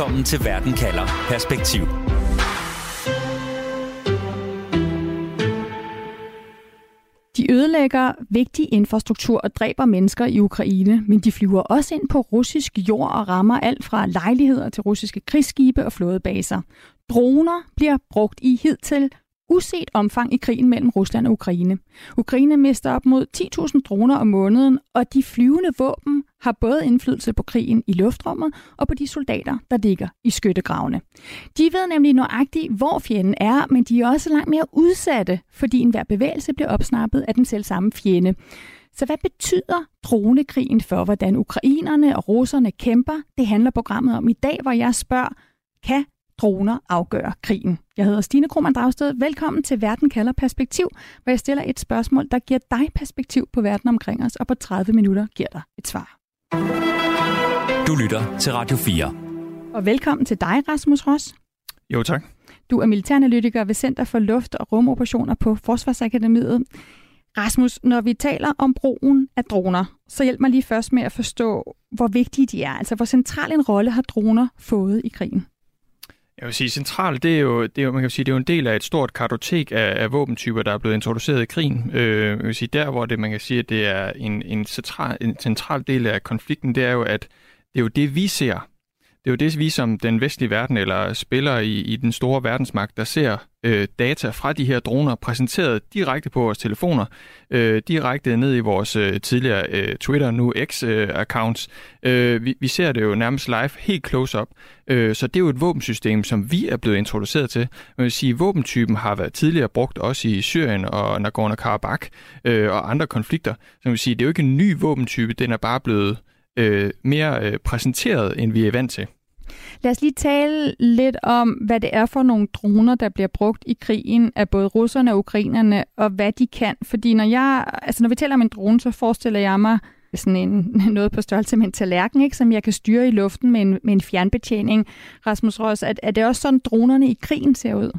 Velkommen til Verden kalder Perspektiv. De ødelægger vigtig infrastruktur og dræber mennesker i Ukraine, men de flyver også ind på russisk jord og rammer alt fra lejligheder til russiske krigsskibe og flådebaser. Droner bliver brugt i hidtil uset omfang i krigen mellem Rusland og Ukraine. Ukraine mister op mod 10.000 droner om måneden, og de flyvende våben har både indflydelse på krigen i luftrummet og på de soldater, der ligger i skyttegravene. De ved nemlig nøjagtigt, hvor fjenden er, men de er også langt mere udsatte, fordi enhver bevægelse bliver opsnappet af den selv samme fjende. Så hvad betyder dronekrigen for, hvordan ukrainerne og russerne kæmper? Det handler programmet om i dag, hvor jeg spørger, kan droner afgøre krigen. Jeg hedder Stine Krohmann Dragsted. Velkommen til Verden kalder perspektiv, hvor jeg stiller et spørgsmål, der giver dig perspektiv på verden omkring os, og på 30 minutter giver dig et svar. Du lytter til Radio 4. Og velkommen til dig, Rasmus Ross. Jo, tak. Du er militæranalytiker ved Center for Luft- og Rumoperationer på Forsvarsakademiet. Rasmus, når vi taler om brugen af droner, så hjælp mig lige først med at forstå, hvor vigtige de er. Altså, hvor central en rolle har droner fået i krigen? Jeg vil sige, centralt, det er jo, det er jo, man kan sige, det er jo en del af et stort kartotek af, af våbentyper, der er blevet introduceret i krigen. Øh, jeg vil sige, der hvor det, man kan sige, at det er en, en, central, en central del af konflikten, det er jo, at det er jo det, vi ser det er jo det, vi som den vestlige verden eller spiller i, i den store verdensmagt, der ser øh, data fra de her droner præsenteret direkte på vores telefoner, øh, direkte ned i vores øh, tidligere øh, Twitter, nu X-accounts. Øh, øh, vi, vi ser det jo nærmest live, helt close-up. Øh, så det er jo et våbensystem, som vi er blevet introduceret til. Man vil sige, våbentypen har været tidligere brugt også i Syrien og Nagorno-Karabakh øh, og andre konflikter. Så man vil sige, det er jo ikke en ny våbentype, den er bare blevet øh, mere øh, præsenteret, end vi er vant til. Lad os lige tale lidt om, hvad det er for nogle droner, der bliver brugt i krigen af både russerne og ukrainerne, og hvad de kan. Fordi når, jeg, altså når vi taler om en drone, så forestiller jeg mig sådan en, noget på størrelse med en tallerken, ikke, som jeg kan styre i luften med en, med en fjernbetjening. Rasmus Ross, er, er det også sådan, dronerne i krigen ser ud?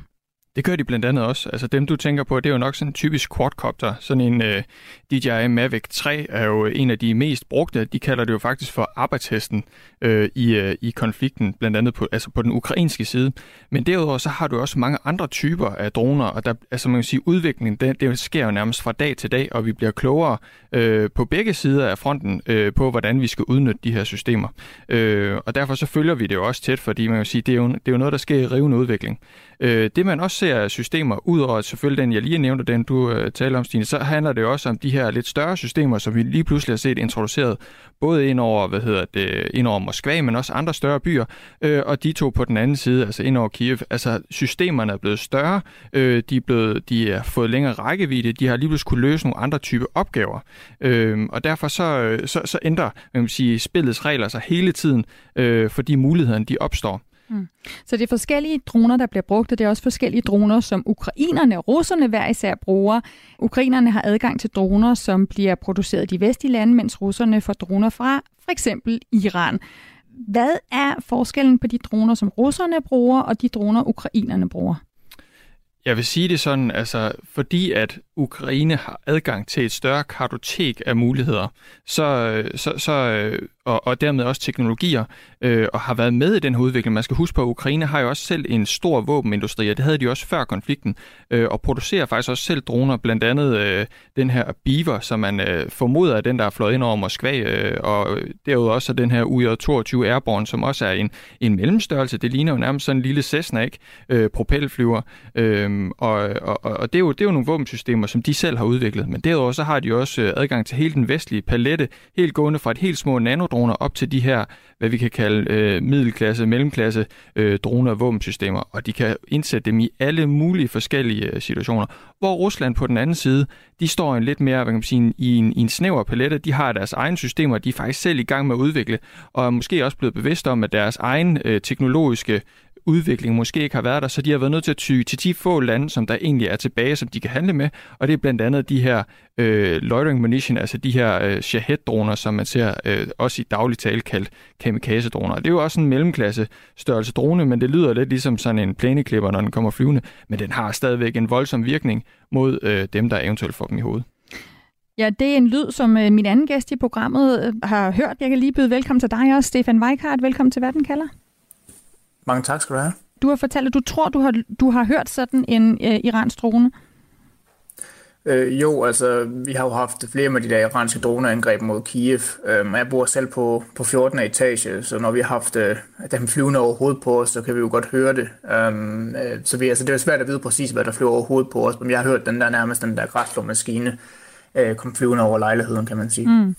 Det gør de blandt andet også. Altså dem, du tænker på, det er jo nok sådan en typisk quadcopter. Sådan en øh, DJI Mavic 3 er jo en af de mest brugte. De kalder det jo faktisk for arbejdshesten øh, i, øh, i konflikten, blandt andet på, altså på den ukrainske side. Men derudover så har du også mange andre typer af droner, og der, altså man kan sige, udviklingen, det, det sker jo nærmest fra dag til dag, og vi bliver klogere øh, på begge sider af fronten øh, på, hvordan vi skal udnytte de her systemer. Øh, og derfor så følger vi det jo også tæt, fordi man kan sige, det er jo, det er jo noget, der sker i rivende udvikling. Øh, det man også ser systemer, ud over selvfølgelig den, jeg lige nævnte, den du øh, taler om, Stine, så handler det også om de her lidt større systemer, som vi lige pludselig har set introduceret, både ind over, hvad hedder det, ind over Moskva, men også andre større byer, øh, og de to på den anden side, altså ind over Kiev. Altså systemerne er blevet større, øh, de, er blevet, de har fået længere rækkevidde, de har lige pludselig kunne løse nogle andre type opgaver, uh, og derfor så, øh, så, så ændrer man kan sige, spillets regler sig hele tiden, uh, fordi mulighederne de opstår. Mm. Så det er forskellige droner, der bliver brugt, og det er også forskellige droner, som ukrainerne og russerne hver især bruger. Ukrainerne har adgang til droner, som bliver produceret i de vestlige lande, mens russerne får droner fra for eksempel Iran. Hvad er forskellen på de droner, som russerne bruger, og de droner, ukrainerne bruger? Jeg vil sige det sådan, altså fordi at Ukraine har adgang til et større kartotek af muligheder, så, øh, så, så øh, og, og dermed også teknologier, øh, og har været med i den her udvikling. Man skal huske på, at Ukraine har jo også selv en stor våbenindustri, og det havde de også før konflikten, øh, og producerer faktisk også selv droner, blandt andet øh, den her Beaver, som man øh, formoder er den, der er fløjet ind over Moskva, øh, og derudover også den her UJ-22 Airborne, som også er en, en mellemstørrelse. Det ligner jo nærmest sådan en lille Cessna, ikke? Øh, propelflyver, øh, og, og, og det, er jo, det er jo nogle våbensystemer, som de selv har udviklet, men derudover så har de også øh, adgang til hele den vestlige palette, helt gående fra et helt små nanodroner op til de her, hvad vi kan kalde øh, middelklasse, mellemklasse øh, droner og våbensystemer, og de kan indsætte dem i alle mulige forskellige øh, situationer. Hvor Rusland på den anden side, de står en lidt mere, hvad kan man sige, i en, i en snæver palette. De har deres egne systemer, de er faktisk selv i gang med at udvikle, og er måske også blevet bevidste om, at deres egen øh, teknologiske udvikling måske ikke har været der, så de har været nødt til at ty til de få lande, som der egentlig er tilbage, som de kan handle med, og det er blandt andet de her øh, loitering munition, altså de her øh, Shahed-droner, som man ser øh, også i daglig tale kaldt kamikaze-droner. Det er jo også en mellemklasse størrelse drone, men det lyder lidt ligesom sådan en plæneklipper, når den kommer flyvende, men den har stadigvæk en voldsom virkning mod øh, dem, der eventuelt får dem i hovedet. Ja, det er en lyd, som øh, min anden gæst i programmet øh, har hørt. Jeg kan lige byde velkommen til dig også, Stefan Weikart. Velkommen til Verden kalder. Mange tak skal du have. Du har fortalt, at du tror, du har, du har hørt sådan en øh, iransk drone. Øh, jo, altså, vi har jo haft flere med de der iranske droneangreb mod Kiev. Øh, jeg bor selv på, på 14. etage, så når vi har haft øh, dem flyvende over hovedet på os, så kan vi jo godt høre det. Øhm, øh, så vi, altså, det er svært at vide præcis, hvad der flyver over hovedet på os, men jeg har hørt den der nærmest den der græsslåmaskine, øh, kom flyvende over lejligheden, kan man sige. Mm.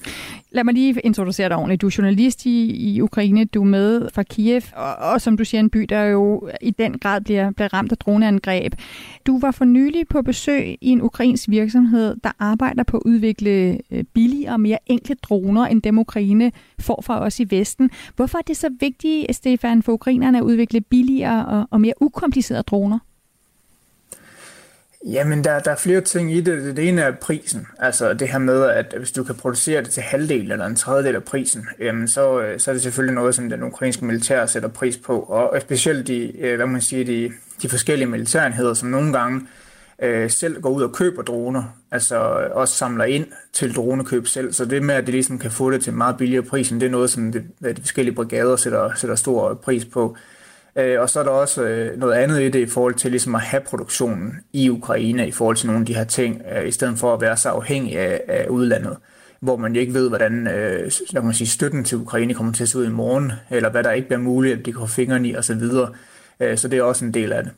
Lad mig lige introducere dig ordentligt. Du er journalist i, i Ukraine, du er med fra Kiev, og, og som du siger, en by, der jo i den grad bliver, bliver ramt af droneangreb. Du var for nylig på besøg i en ukrainsk virksomhed, der arbejder på at udvikle øh, billigere og mere enkle droner, end dem Ukraine får fra os i Vesten. Hvorfor er det så vigtigt, Stefan, for ukrainerne at udvikle billigere og, og mere ukomplicerede droner? Jamen, der, der er flere ting i det. Det ene er prisen. Altså det her med, at hvis du kan producere det til halvdel eller en tredjedel af prisen, jamen, så, øh, så er det selvfølgelig noget, som den ukrainske militær sætter pris på. Og specielt de, øh, hvad man siger, de, de forskellige militærenheder, som nogle gange øh, selv går ud og køber droner, altså øh, også samler ind til dronekøb selv. Så det med, at de ligesom kan få det til en meget billigere pris, det er noget, som de, de forskellige brigader sætter, sætter stor pris på. Øh, Øh, og så er der også øh, noget andet i det i forhold til ligesom at have produktionen i Ukraine i forhold til nogle af de her ting, øh, i stedet for at være så afhængig af, af udlandet hvor man ikke ved, hvordan øh, kan man sige, støtten til Ukraine kommer til at se ud i morgen, eller hvad der ikke bliver muligt, at de kan få fingrene i osv. Øh, så det er også en del af det.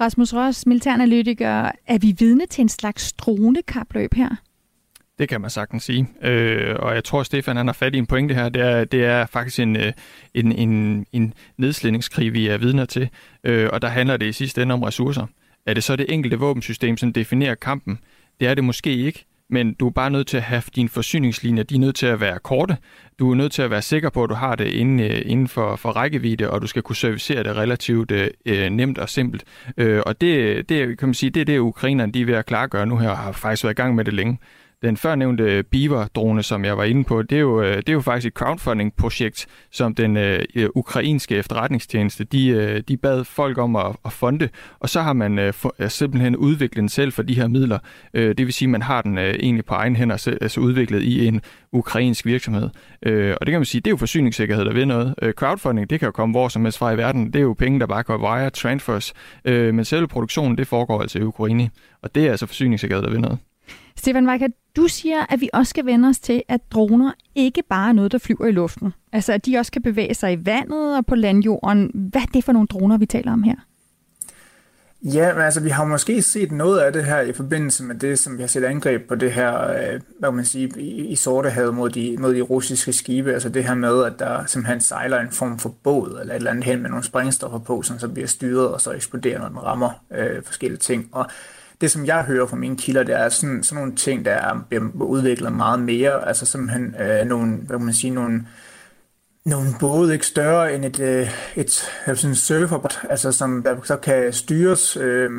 Rasmus Ross, militæranalytiker, er vi vidne til en slags dronekapløb her? Det kan man sagtens sige. Øh, og jeg tror, Stefan han har fat i en pointe her. Det er, det er faktisk en, øh, en, en, en nedslidningskrig, vi er vidner til. Øh, og der handler det i sidste ende om ressourcer. Er det så det enkelte våbensystem, som definerer kampen? Det er det måske ikke, men du er bare nødt til at have dine forsyningslinjer, de er nødt til at være korte. Du er nødt til at være sikker på, at du har det inden, øh, inden for, for rækkevidde, og du skal kunne servicere det relativt øh, øh, nemt og simpelt. Øh, og det, det, kan man sige, det er det, ukrainerne de er ved at klargøre nu her, og har faktisk været i gang med det længe. Den førnævnte Beaver-drone, som jeg var inde på, det er jo, øh, det er jo faktisk et crowdfunding-projekt, som den øh, øh, ukrainske efterretningstjeneste, de, øh, de bad folk om at, at fonde, og så har man øh, for, simpelthen udviklet den selv for de her midler. Øh, det vil sige, at man har den øh, egentlig på egen hænder, altså udviklet i en ukrainsk virksomhed. Øh, og det kan man sige, det er jo forsyningssikkerhed, der ved noget. Øh, crowdfunding, det kan jo komme hvor som helst fra i verden. Det er jo penge, der bare går via transfers. Øh, men selve produktionen, det foregår altså i Ukraine. Og det er altså forsyningssikkerhed, der ved noget. Stefan Weikert, du siger, at vi også skal vende os til, at droner ikke bare er noget, der flyver i luften. Altså, at de også kan bevæge sig i vandet og på landjorden. Hvad er det for nogle droner, vi taler om her? Ja, men altså, vi har måske set noget af det her i forbindelse med det, som vi har set angreb på det her, øh, hvad man sige, i, i Sortehavet mod de, mod de russiske skibe. Altså det her med, at der simpelthen sejler en form for båd eller et eller andet hen med nogle sprængstoffer på, som så bliver styret og så eksploderer, når den rammer øh, forskellige ting. Og det, som jeg hører fra mine kilder, det er sådan, sådan nogle ting, der er, bliver udviklet meget mere. Altså simpelthen øh, nogle, hvad kan man sige, nogle, nogle både ikke større end et, øh, et, et sådan surferbot, altså som der så kan styres øh,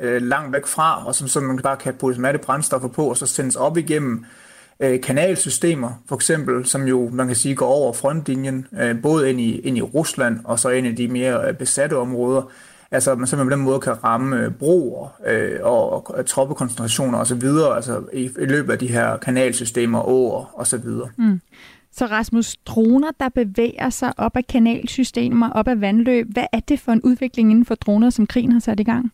øh, langt væk fra, og som, som man bare kan putte matte brændstoffer på, og så sendes op igennem øh, kanalsystemer, for eksempel, som jo, man kan sige, går over frontlinjen, øh, både ind i, ind i Rusland, og så ind i de mere øh, besatte områder. Altså, man simpelthen på den måde kan ramme øh, broer øh, og, og troppekoncentrationer osv., altså i, i løbet af de her kanalsystemer, åer osv. Mm. Så Rasmus, droner, der bevæger sig op af kanalsystemer, op af vandløb, hvad er det for en udvikling inden for droner, som krigen har sat i gang?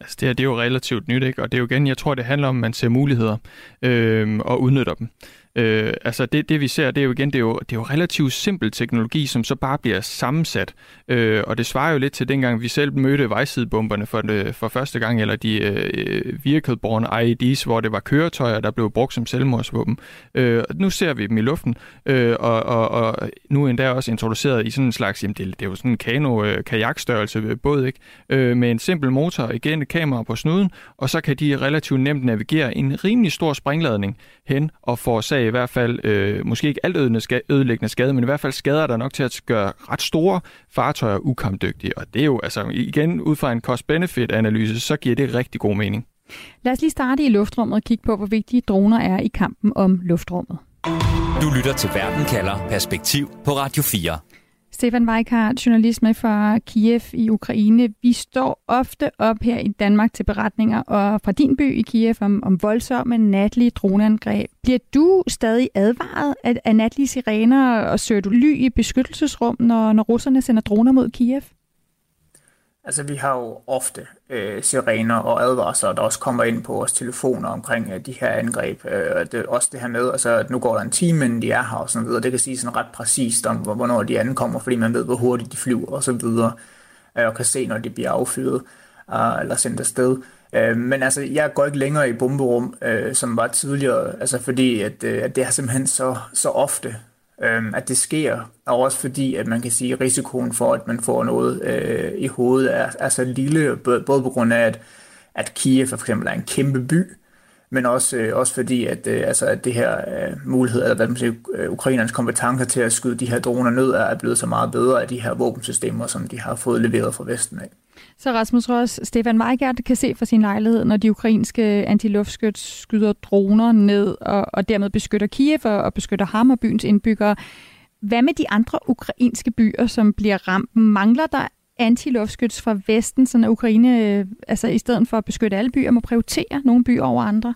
Altså det, her, det er jo relativt nyt, ikke? og det er jo igen, jeg tror, det handler om, at man ser muligheder øh, og udnytter dem. Øh, altså det, det vi ser, det er jo igen, det er jo, det er jo relativt simpel teknologi, som så bare bliver sammensat. Øh, og det svarer jo lidt til dengang, vi selv mødte vejsidebomberne for, det, for første gang, eller de øh, vehicle-borne IEDs, hvor det var køretøjer, der blev brugt som selvmordsvåben. Øh, nu ser vi dem i luften, øh, og, og, og nu endda også introduceret i sådan en slags, jamen det, det er jo sådan en kano øh, kajakstørrelse øh, båd, ikke? Øh, med en simpel motor, igen et kamera på snuden, og så kan de relativt nemt navigere en rimelig stor springladning hen og forårsage i hvert fald, øh, måske ikke alt ødelæggende skade, men i hvert fald skader, der nok til at gøre ret store fartøjer ukampdygtige. Og det er jo, altså igen, ud fra en cost-benefit-analyse, så giver det rigtig god mening. Lad os lige starte i luftrummet og kigge på, hvor vigtige droner er i kampen om luftrummet. Du lytter til Verden kalder Perspektiv på Radio 4. Stefan Weikart, journalist med fra Kiev i Ukraine. Vi står ofte op her i Danmark til beretninger og fra din by i Kiev om, om voldsomme natlige droneangreb. Bliver du stadig advaret af, af natlige sirener, og søger du ly i beskyttelsesrum, når, når russerne sender droner mod Kiev? Altså, vi har jo ofte øh, sirener og advarsler, der også kommer ind på vores telefoner omkring øh, de her angreb. Øh, det, også det her med, altså, at nu går der en time, inden de er her og sådan videre. Det kan sige sådan ret præcist om, hvornår de ankommer, fordi man ved, hvor hurtigt de flyver og så videre, øh, og kan se, når de bliver affyret øh, eller sendt afsted. Øh, men altså, jeg går ikke længere i bomberum, øh, som var tidligere, altså fordi, at, øh, at det er simpelthen så, så ofte, øh, at det sker, og også fordi, at man kan sige, at risikoen for, at man får noget øh, i hovedet, er, er så lille, både, på grund af, at, at Kiev for eksempel er en kæmpe by, men også, øh, også fordi, at, øh, altså, at det her øh, mulighed, eller hvad man siger, øh, ukrainernes kompetencer til at skyde de her droner ned, er blevet så meget bedre af de her våbensystemer, som de har fået leveret fra Vesten af. Så Rasmus Ross, Stefan Weigert kan se fra sin lejlighed, når de ukrainske antiluftskyt skyder droner ned og, og dermed beskytter Kiev og, og beskytter ham og byens indbyggere. Hvad med de andre ukrainske byer, som bliver ramt? Mangler der antiluftskyts fra Vesten, så Ukraine, øh, altså i stedet for at beskytte alle byer, må prioritere nogle byer over andre?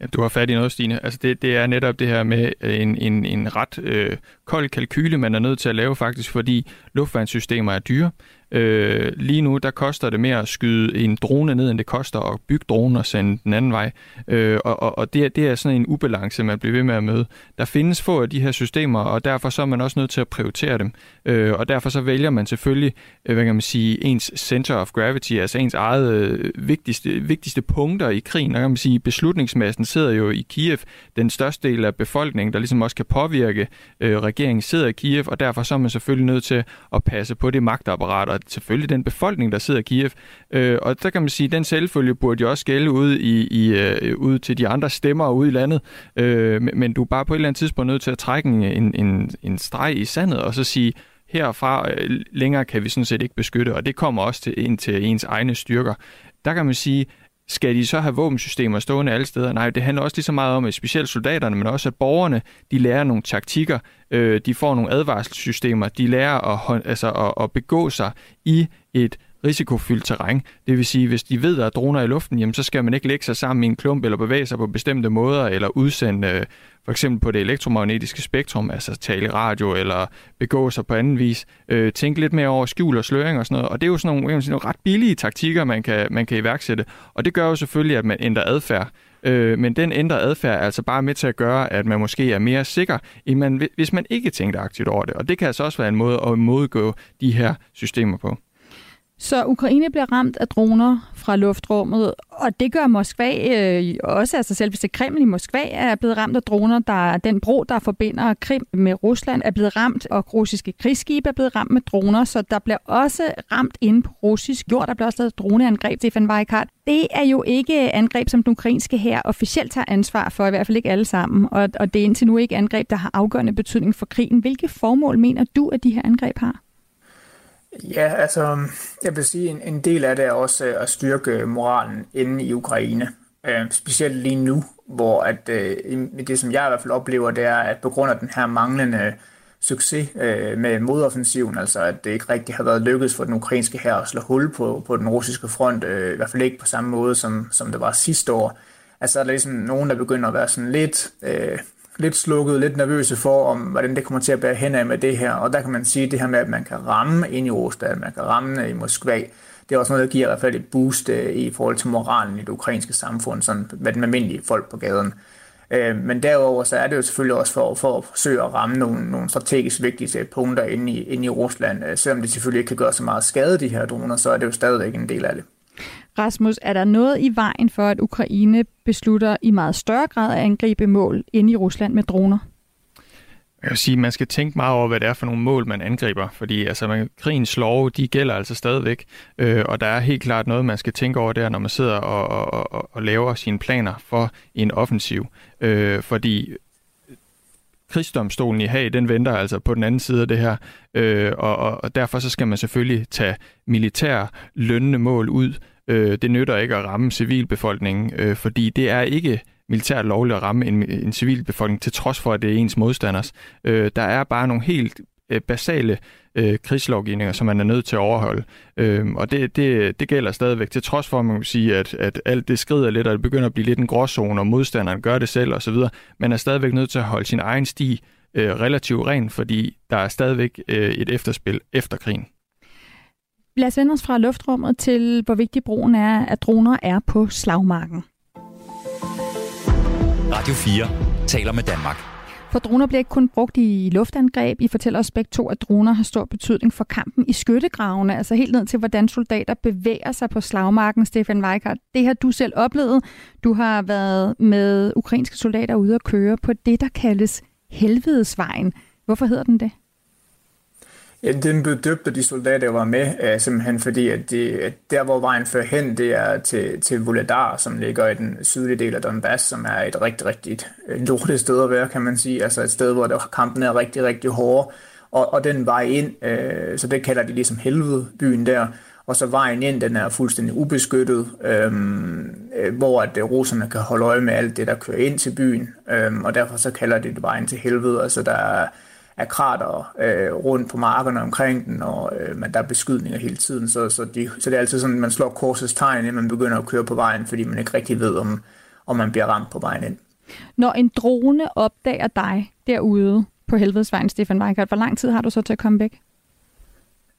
Ja, du har fat i noget, Stine. Altså det, det er netop det her med øh, en, en, en ret øh, kold kalkyle, man er nødt til at lave faktisk, fordi luftværnssystemer er dyre. Øh, lige nu, der koster det mere at skyde en drone ned, end det koster at bygge dronen og sende den anden vej. Øh, og og, og det, det er sådan en ubalance, man bliver ved med at møde. Der findes få af de her systemer, og derfor så er man også nødt til at prioritere dem. Øh, og derfor så vælger man selvfølgelig, øh, hvad kan man sige, ens center of gravity, altså ens eget øh, vigtigste, vigtigste punkter i krigen. Og kan man sige, beslutningsmassen sidder jo i Kiev. Den største del af befolkningen, der ligesom også kan påvirke øh, regeringen, sidder i Kiev, og derfor så er man selvfølgelig nødt til at passe på det magtapparat og selvfølgelig den befolkning, der sidder i Kiev. Øh, og der kan man sige, at den selvfølge burde jo også gælde ude, i, i, øh, ud til de andre stemmer ude i landet. Øh, men du er bare på et eller andet tidspunkt nødt til at trække en, en, en streg i sandet og så sige, herfra øh, længere kan vi sådan set ikke beskytte, og det kommer også til, ind til ens egne styrker. Der kan man sige, skal de så have våbensystemer stående alle steder? Nej, det handler også lige så meget om, at specielt soldaterne, men også at borgerne, de lærer nogle taktikker, øh, de får nogle advarselssystemer, de lærer at, altså, at, at begå sig i et risikofyldt terræn. Det vil sige, hvis de ved, at der er droner i luften, jamen, så skal man ikke lægge sig sammen i en klump eller bevæge sig på bestemte måder, eller udsende øh, for eksempel på det elektromagnetiske spektrum, altså tale radio eller begå sig på anden vis. Øh, tænke lidt mere over skjul og sløring og sådan noget. Og det er jo sådan nogle, sige, nogle ret billige taktikker, man kan, man kan iværksætte. Og det gør jo selvfølgelig, at man ændrer adfærd. Øh, men den ændrer adfærd er altså bare med til at gøre, at man måske er mere sikker, end man, hvis man ikke tænker aktivt over det. Og det kan altså også være en måde at modgå de her systemer på. Så Ukraine bliver ramt af droner fra luftrummet, og det gør Moskva øh, også, altså selv hvis det Kreml i Moskva er blevet ramt af droner, der den bro, der forbinder Krim med Rusland, er blevet ramt, og russiske krigsskibe er blevet ramt med droner, så der bliver også ramt inde på russisk jord, der bliver også lavet droneangreb, Stefan Weikart. Det er jo ikke angreb, som den ukrainske her officielt tager ansvar for, i hvert fald ikke alle sammen, og, og det er indtil nu ikke angreb, der har afgørende betydning for krigen. Hvilke formål mener du, at de her angreb har? Ja, altså, jeg vil sige, en, en del af det er også øh, at styrke moralen inde i Ukraine. Øh, specielt lige nu, hvor at, øh, det, som jeg i hvert fald oplever, det er, at på grund af den her manglende succes øh, med modoffensiven, altså at det ikke rigtig har været lykkedes for den ukrainske her at slå hul på, på den russiske front, øh, i hvert fald ikke på samme måde, som, som det var sidste år. Altså er der ligesom nogen, der begynder at være sådan lidt øh, lidt slukket, lidt nervøse for, om hvordan det kommer til at bære hen af med det her. Og der kan man sige det her med, at man kan ramme ind i Rusland, man kan ramme i Moskva. Det er også noget, der giver i hvert fald et boost øh, i forhold til moralen i det ukrainske samfund, sådan med den almindelige folk på gaden. Øh, men derover så er det jo selvfølgelig også for, for at forsøge at ramme nogle, nogle strategisk vigtige punkter inde i, inde i Rusland. Øh, selvom det selvfølgelig ikke kan gøre så meget skade, de her droner, så er det jo stadigvæk en del af det. Rasmus, er der noget i vejen for, at Ukraine beslutter i meget større grad at angribe mål inde i Rusland med droner? Jeg vil sige, man skal tænke meget over, hvad det er for nogle mål, man angriber, fordi altså, man, krigens lov, de gælder altså stadigvæk, øh, og der er helt klart noget, man skal tænke over der, når man sidder og, og, og, og laver sine planer for en offensiv, øh, fordi krigsdomstolen i Haag, den venter altså på den anden side af det her, øh, og, og derfor så skal man selvfølgelig tage militær lønnende mål ud, Øh, det nytter ikke at ramme civilbefolkningen, øh, fordi det er ikke militært lovligt at ramme en, en civilbefolkning, til trods for, at det er ens modstanders. Øh, der er bare nogle helt øh, basale øh, krigslovgivninger, som man er nødt til at overholde. Øh, og det, det, det gælder stadigvæk, til trods for, at man kan sige, at, at alt det skrider lidt, og det begynder at blive lidt en gråzone, og modstanderen gør det selv osv. Man er stadigvæk nødt til at holde sin egen sti øh, relativt ren, fordi der er stadigvæk øh, et efterspil efter krigen. Lad os vende os fra luftrummet til, hvor vigtig brugen er, at droner er på slagmarken. Radio 4 taler med Danmark. For droner bliver ikke kun brugt i luftangreb. I fortæller os begge to, at droner har stor betydning for kampen i skyttegravene, altså helt ned til, hvordan soldater bevæger sig på slagmarken, Stefan Weikart. Det har du selv oplevet. Du har været med ukrainske soldater ude at køre på det, der kaldes Helvedesvejen. Hvorfor hedder den det? Ja, den blev døbt af de soldater, der var med, uh, simpelthen fordi, at, det, at der, hvor vejen fører hen, det er til, til Vuladar, som ligger i den sydlige del af Donbass, som er et rigtig, rigtig øh, lortet sted at være, kan man sige. Altså et sted, hvor der, kampen er rigtig, rigtig hårde. Og, og den vej ind, uh, så det kalder de ligesom helvede, byen der. Og så vejen ind, den er fuldstændig ubeskyttet, øhm, hvor at russerne kan holde øje med alt det, der kører ind til byen. Øhm, og derfor så kalder de det vejen til helvede. Altså der er af krater øh, rundt på markerne omkring den, og øh, men der er beskydninger hele tiden, så, så, de, så det er altid sådan, at man slår korsets tegn, inden man begynder at køre på vejen, fordi man ikke rigtig ved, om, om man bliver ramt på vejen ind. Når en drone opdager dig derude på helvedesvejen, Stefan Weikert, hvor lang tid har du så til at komme væk?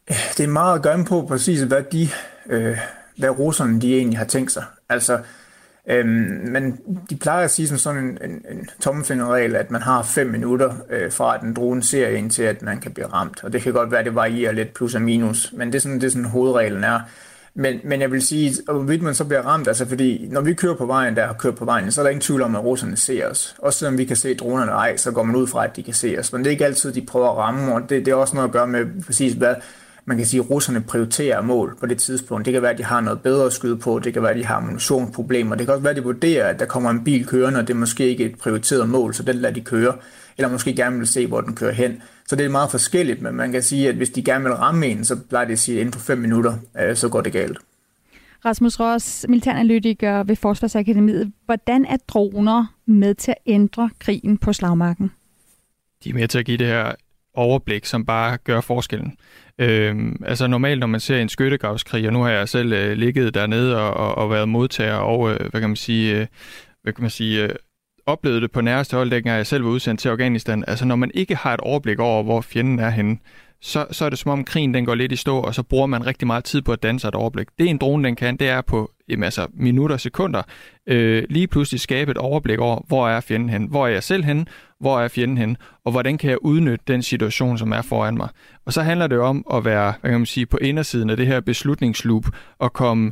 Det er meget at gøre på præcis, hvad de, øh, hvad russerne de egentlig har tænkt sig. Altså, Øhm, men de plejer at sige som sådan en, en, en tommefingerregel, at man har 5 minutter øh, fra, at en drone ser ind til, at man kan blive ramt. Og det kan godt være, at det varierer lidt plus og minus, men det er sådan, det er sådan hovedreglen er. Men, men jeg vil sige, hvorvidt man så bliver ramt, altså fordi når vi kører på vejen, der har kørt på vejen, så er der ingen tvivl om, at russerne ser os. Også selvom vi kan se dronerne ej, så går man ud fra, at de kan se os. Men det er ikke altid, de prøver at ramme, og det, det er også noget at gøre med præcis, hvad, man kan sige, at russerne prioriterer mål på det tidspunkt. Det kan være, at de har noget bedre at skyde på, det kan være, at de har ammunitionsproblemer, det kan også være, at de vurderer, at der kommer en bil kørende, og det er måske ikke et prioriteret mål, så den lader de køre, eller måske gerne vil se, hvor den kører hen. Så det er meget forskelligt, men man kan sige, at hvis de gerne vil ramme en, så plejer de at sige, at inden for fem minutter, øh, så går det galt. Rasmus Ross, militæranalytiker ved Forsvarsakademiet. Hvordan er droner med til at ændre krigen på slagmarken? De er med til at give det her overblik, som bare gør forskellen. Øhm, altså normalt, når man ser en skyttegravskrig, og nu har jeg selv øh, ligget dernede og, og, og været modtager og, øh, hvad kan man sige, øh, hvad kan man sige, øh, oplevede det på nærmeste hold, dengang jeg selv var udsendt til Afghanistan. Altså når man ikke har et overblik over, hvor fjenden er henne, så, så er det som om krigen den går lidt i stå, og så bruger man rigtig meget tid på at danse et overblik. Det en drone den kan, det er på jamen, altså, minutter, sekunder, øh, lige pludselig skabe et overblik over, hvor er fjenden hen, hvor er jeg selv hen, hvor er fjenden hen, og hvordan kan jeg udnytte den situation, som er foran mig. Og så handler det jo om at være, hvad kan man sige, på indersiden af det her beslutningsloop, og komme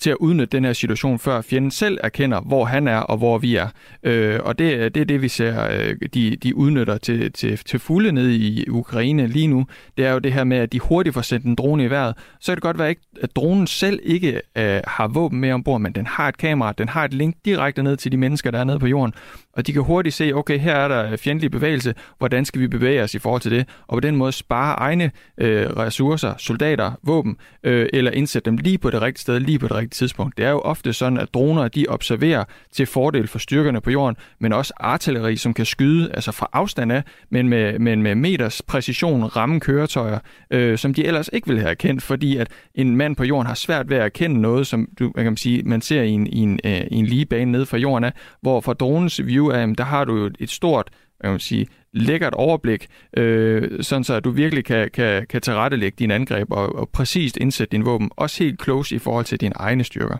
til at udnytte den her situation, før fjenden selv erkender, hvor han er og hvor vi er. Øh, og det, det er det, vi ser, øh, de, de udnytter til, til, til fulde ned i Ukraine lige nu. Det er jo det her med, at de hurtigt får sendt en drone i vejret. Så kan det godt være, at dronen selv ikke øh, har våben med ombord, men den har et kamera, den har et link direkte ned til de mennesker, der er nede på jorden. Og de kan hurtigt se, okay, her er der fjendtlig bevægelse, hvordan skal vi bevæge os i forhold til det? Og på den måde spare egne øh, ressourcer, soldater, våben, øh, eller indsætte dem lige på det rigtige sted, lige på det rigtige tidspunkt. Det er jo ofte sådan, at droner de observerer til fordel for styrkerne på jorden, men også artilleri, som kan skyde altså fra afstand af, men med, men med meters præcision ramme køretøjer, øh, som de ellers ikke ville have erkendt, fordi at en mand på jorden har svært ved at erkende noget, som du, man kan sige, man ser i en, i en, øh, i en lige bane ned fra jorden af, hvor fra dronens view af, der har du jo et stort, kan man sige, lækkert overblik, øh, sådan så at du virkelig kan, kan, kan tilrettelægge din angreb og, og præcist indsætte din våben, også helt close i forhold til dine egne styrker.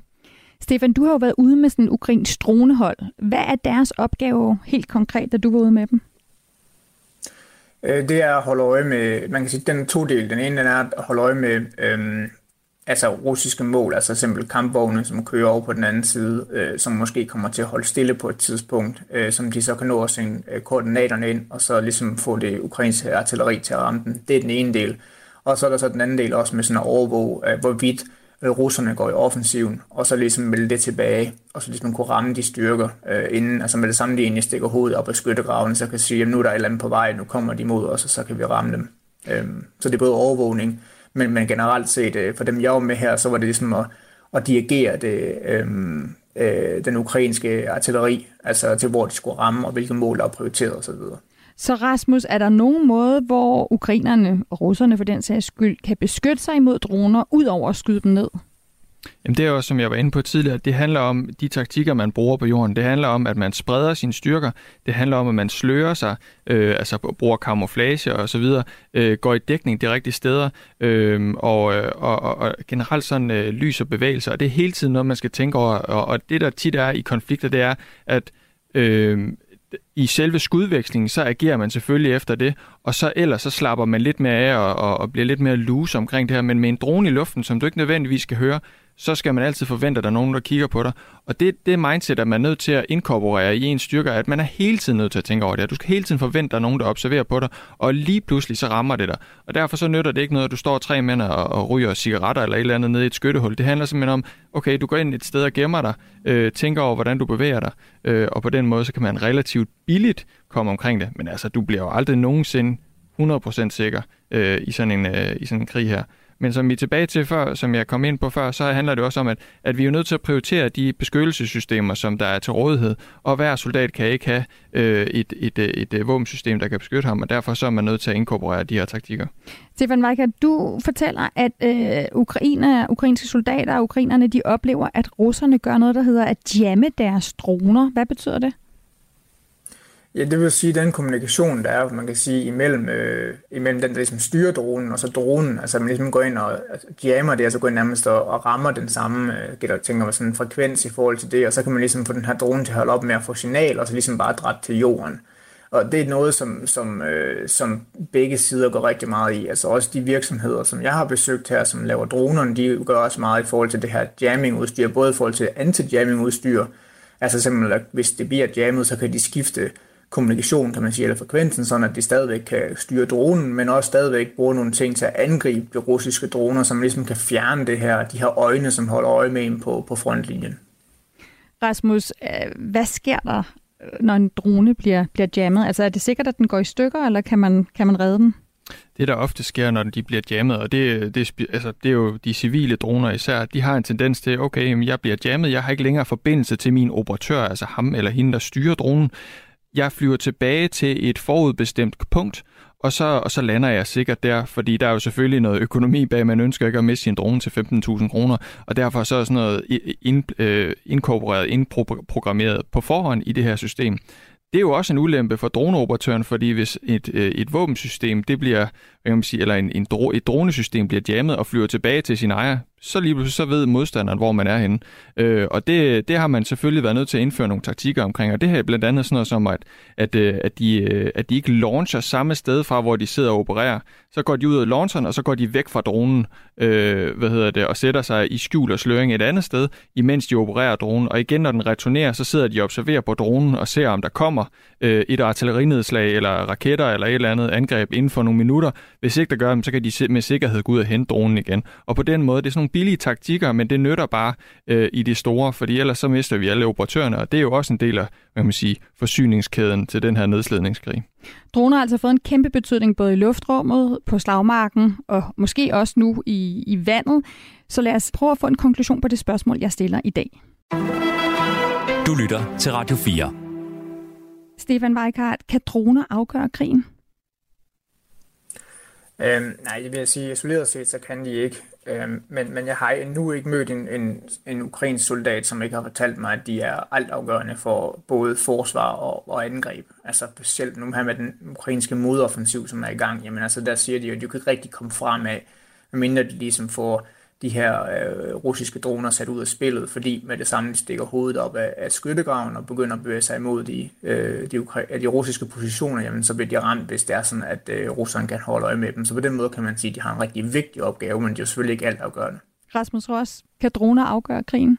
Stefan, du har jo været ude med sådan en ukrainsk dronehold. Hvad er deres opgave helt konkret, da du var ude med dem? Øh, det er at holde øje med, man kan sige, den to del. Den ene den er at holde øje med øhm, altså russiske mål, altså simpelthen kampvogne, som kører over på den anden side, øh, som måske kommer til at holde stille på et tidspunkt, øh, som de så kan nå at sende øh, koordinaterne ind, og så ligesom få det ukrainske artilleri til at ramme den. Det er den ene del. Og så er der så den anden del også med sådan at overvåge, øh, hvorvidt øh, russerne går i offensiven, og så ligesom melde det tilbage, og så ligesom kunne ramme de styrker øh, inden, altså med det samme, de egentlig stikker hovedet op af skyttegraven, så kan sige, at nu er der et eller andet på vej, nu kommer de mod os, og så kan vi ramme dem. Øh, så det er både overvågning, men, men generelt set, øh, for dem jeg var med her, så var det ligesom at, at dirigere det, øh, øh, den ukrainske artilleri, altså til hvor de skulle ramme, og hvilke mål der er prioriteret osv. Så Rasmus, er der nogen måde, hvor ukrainerne og russerne for den sags skyld kan beskytte sig imod droner, ud over at skyde dem ned? Jamen det er jo, som jeg var inde på tidligere, det handler om de taktikker, man bruger på jorden. Det handler om, at man spreder sine styrker. Det handler om, at man slører sig, øh, altså bruger kamuflage og så videre, øh, går i dækning de rigtige steder, øh, og, øh, og, og, og generelt sådan øh, lys og bevægelser. Og det er hele tiden noget, man skal tænke over. Og, og det, der tit er i konflikter, det er, at øh, i selve skudvekslingen, så agerer man selvfølgelig efter det, og så ellers så slapper man lidt mere af og, og, og bliver lidt mere loose omkring det her, men med en drone i luften, som du ikke nødvendigvis skal høre, så skal man altid forvente, at der er nogen, der kigger på dig. Og det, det mindset, at man er nødt til at inkorporere i ens styrker, at man er hele tiden nødt til at tænke over det. Du skal hele tiden forvente, at der er nogen, der observerer på dig, og lige pludselig så rammer det dig. Og derfor så nytter det ikke noget, at du står tre mænd og, og ryger cigaretter eller et eller andet nede i et skyttehul. Det handler simpelthen om, okay, du går ind et sted og gemmer dig, øh, tænker over, hvordan du bevæger dig, øh, og på den måde, så kan man relativt billigt komme omkring det. Men altså, du bliver jo aldrig nogensinde 100% sikker øh, i, sådan en, øh, i sådan en krig her. Men som vi er tilbage til før, som jeg kom ind på før, så handler det også om, at, at vi er nødt til at prioritere de beskyttelsessystemer, som der er til rådighed. Og hver soldat kan ikke have øh, et, et, et, et våbensystem, der kan beskytte ham, og derfor så er man nødt til at inkorporere de her taktikker. Stefan Weikert, du fortæller, at øh, ukrainer, ukrainske soldater og ukrainerne, de oplever, at russerne gør noget, der hedder at jamme deres droner. Hvad betyder det? Ja, det vil sige, at den kommunikation, der er, man kan sige, imellem, øh, imellem den, der ligesom styrer dronen, og så dronen, altså man ligesom går ind og altså, jammer det, altså går ind nærmest og, og rammer den samme, øh, gælder, tænker man sådan en frekvens i forhold til det, og så kan man ligesom få den her drone til at holde op med at få signal, og så ligesom bare drætte til jorden. Og det er noget, som, som, øh, som begge sider går rigtig meget i. Altså også de virksomheder, som jeg har besøgt her, som laver dronerne, de gør også meget i forhold til det her jamming-udstyr, både i forhold til anti-jamming-udstyr, altså simpelthen, at hvis det bliver jammet, så kan de skifte kommunikation, kan man sige, eller frekvensen, sådan at de stadigvæk kan styre dronen, men også stadigvæk bruge nogle ting til at angribe de russiske droner, som ligesom kan fjerne det her, de her øjne, som holder øje med dem på, på frontlinjen. Rasmus, øh, hvad sker der, når en drone bliver, bliver jammet? Altså er det sikkert, at den går i stykker, eller kan man, kan man redde den? Det, der ofte sker, når de bliver jammet, og det, det, altså, det er jo de civile droner især, de har en tendens til, okay, jeg bliver jammet, jeg har ikke længere forbindelse til min operatør, altså ham eller hende, der styrer dronen jeg flyver tilbage til et forudbestemt punkt, og så, og så lander jeg sikkert der, fordi der er jo selvfølgelig noget økonomi bag, man ønsker ikke at miste sin drone til 15.000 kroner, og derfor så er sådan noget ind, øh, inkorporeret, indprogrammeret på forhånd i det her system. Det er jo også en ulempe for droneoperatøren, fordi hvis et, øh, et våbensystem, det bliver, hvad kan man sige, eller en, en dro, et dronesystem bliver jammet og flyver tilbage til sin ejer, så lige pludselig så ved modstanderen, hvor man er henne. Øh, og det, det har man selvfølgelig været nødt til at indføre nogle taktikker omkring, og det her er blandt andet sådan noget som, at, at, øh, at, de, øh, at de ikke launcher samme sted fra, hvor de sidder og opererer. Så går de ud af launcheren, og så går de væk fra dronen, øh, hvad hedder det, og sætter sig i skjul og sløring et andet sted, imens de opererer dronen. Og igen, når den returnerer, så sidder de og observerer på dronen og ser, om der kommer øh, et artillerinedslag eller raketter eller et eller andet angreb inden for nogle minutter. Hvis ikke der gør dem, så kan de med sikkerhed gå ud og hente dronen igen. Og på den måde, det er sådan nogle billige taktikker, men det nytter bare øh, i de store, fordi ellers så mister vi alle operatørerne, og det er jo også en del af hvad man sige, forsyningskæden til den her nedslidningskrig. Droner har altså fået en kæmpe betydning både i luftrummet, på slagmarken og måske også nu i, i vandet. Så lad os prøve at få en konklusion på det spørgsmål, jeg stiller i dag. Du lytter til Radio 4. Stefan Weikart, kan droner afgøre krigen? Øhm, nej, det vil jeg sige, isoleret set, så kan de ikke. Øhm, men, men jeg har endnu ikke mødt en, en, en ukrainsk soldat, som ikke har fortalt mig, at de er altafgørende for både forsvar og, og angreb. Altså specielt nu her med den ukrainske modoffensiv, som er i gang, jamen altså der siger de jo, at de kan ikke rigtig komme frem af, medmindre de ligesom får de her øh, russiske droner sat ud af spillet, fordi med det samme de stikker hovedet op af, af skyttegraven og begynder at bevæge sig imod de, øh, de, de russiske positioner, jamen så bliver de ramt, hvis det er sådan, at øh, russerne kan holde øje med dem. Så på den måde kan man sige, at de har en rigtig vigtig opgave, men det er jo selvfølgelig ikke alt afgørende. Rasmus Ross, kan droner afgøre krigen?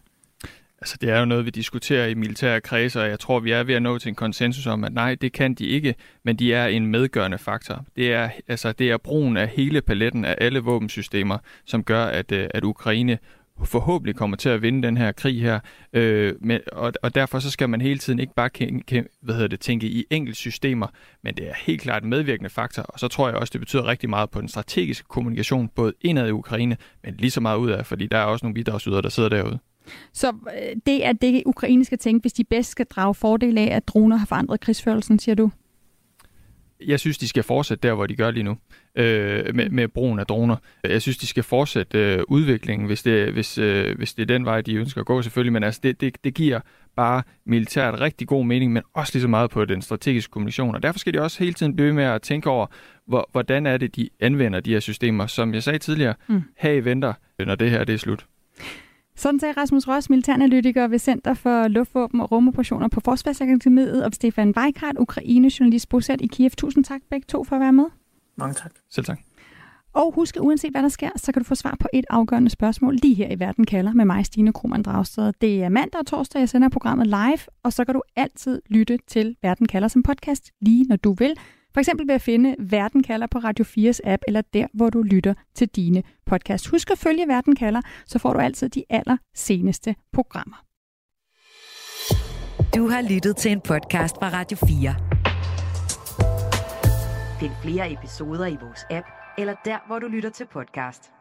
Altså, det er jo noget, vi diskuterer i militære kredse, og jeg tror, vi er ved at nå til en konsensus om, at nej, det kan de ikke, men de er en medgørende faktor. Det er, altså, det er brugen af hele paletten af alle våbensystemer, som gør, at, øh, at Ukraine forhåbentlig kommer til at vinde den her krig her. Øh, men, og, og derfor så skal man hele tiden ikke bare kæ, kæ, hvad hedder det, tænke i enkelte systemer, men det er helt klart en medvirkende faktor, og så tror jeg også, det betyder rigtig meget på den strategiske kommunikation, både indad i Ukraine, men lige så meget ud af, fordi der er også nogle bidragsydere, der sidder derude. Så øh, det er det, Ukraine skal tænke, hvis de bedst skal drage fordel af, at droner har forandret krigsførelsen, siger du? Jeg synes, de skal fortsætte der, hvor de gør lige nu, øh, med, med brugen af droner. Jeg synes, de skal fortsætte øh, udviklingen, hvis det, hvis, øh, hvis det er den vej, de ønsker at gå selvfølgelig. Men altså, det, det, det giver bare militært rigtig god mening, men også lige så meget på den strategiske kommunikation. Og derfor skal de også hele tiden blive med at tænke over, hvor, hvordan er det, de anvender de her systemer. Som jeg sagde tidligere, mm. have venter, når det her det er slut. Sådan sagde Rasmus Ross, militæranalytiker ved Center for Luftvåben og Rumoperationer på Forsvarsakademiet, og Stefan Weikart, Ukraine-journalist bosat i Kiev. Tusind tak begge to for at være med. Mange tak. Selv tak. Og husk, at uanset hvad der sker, så kan du få svar på et afgørende spørgsmål lige her i Verden kalder med mig, Stine Krohmann Dragsted. Det er mandag og torsdag, jeg sender programmet live, og så kan du altid lytte til Verden kalder som podcast, lige når du vil. For eksempel ved at finde Verden kalder på Radio 4's app, eller der, hvor du lytter til dine podcast. Husk at følge Verden kalder, så får du altid de aller seneste programmer. Du har lyttet til en podcast fra Radio 4. Find flere episoder i vores app, eller der, hvor du lytter til podcast.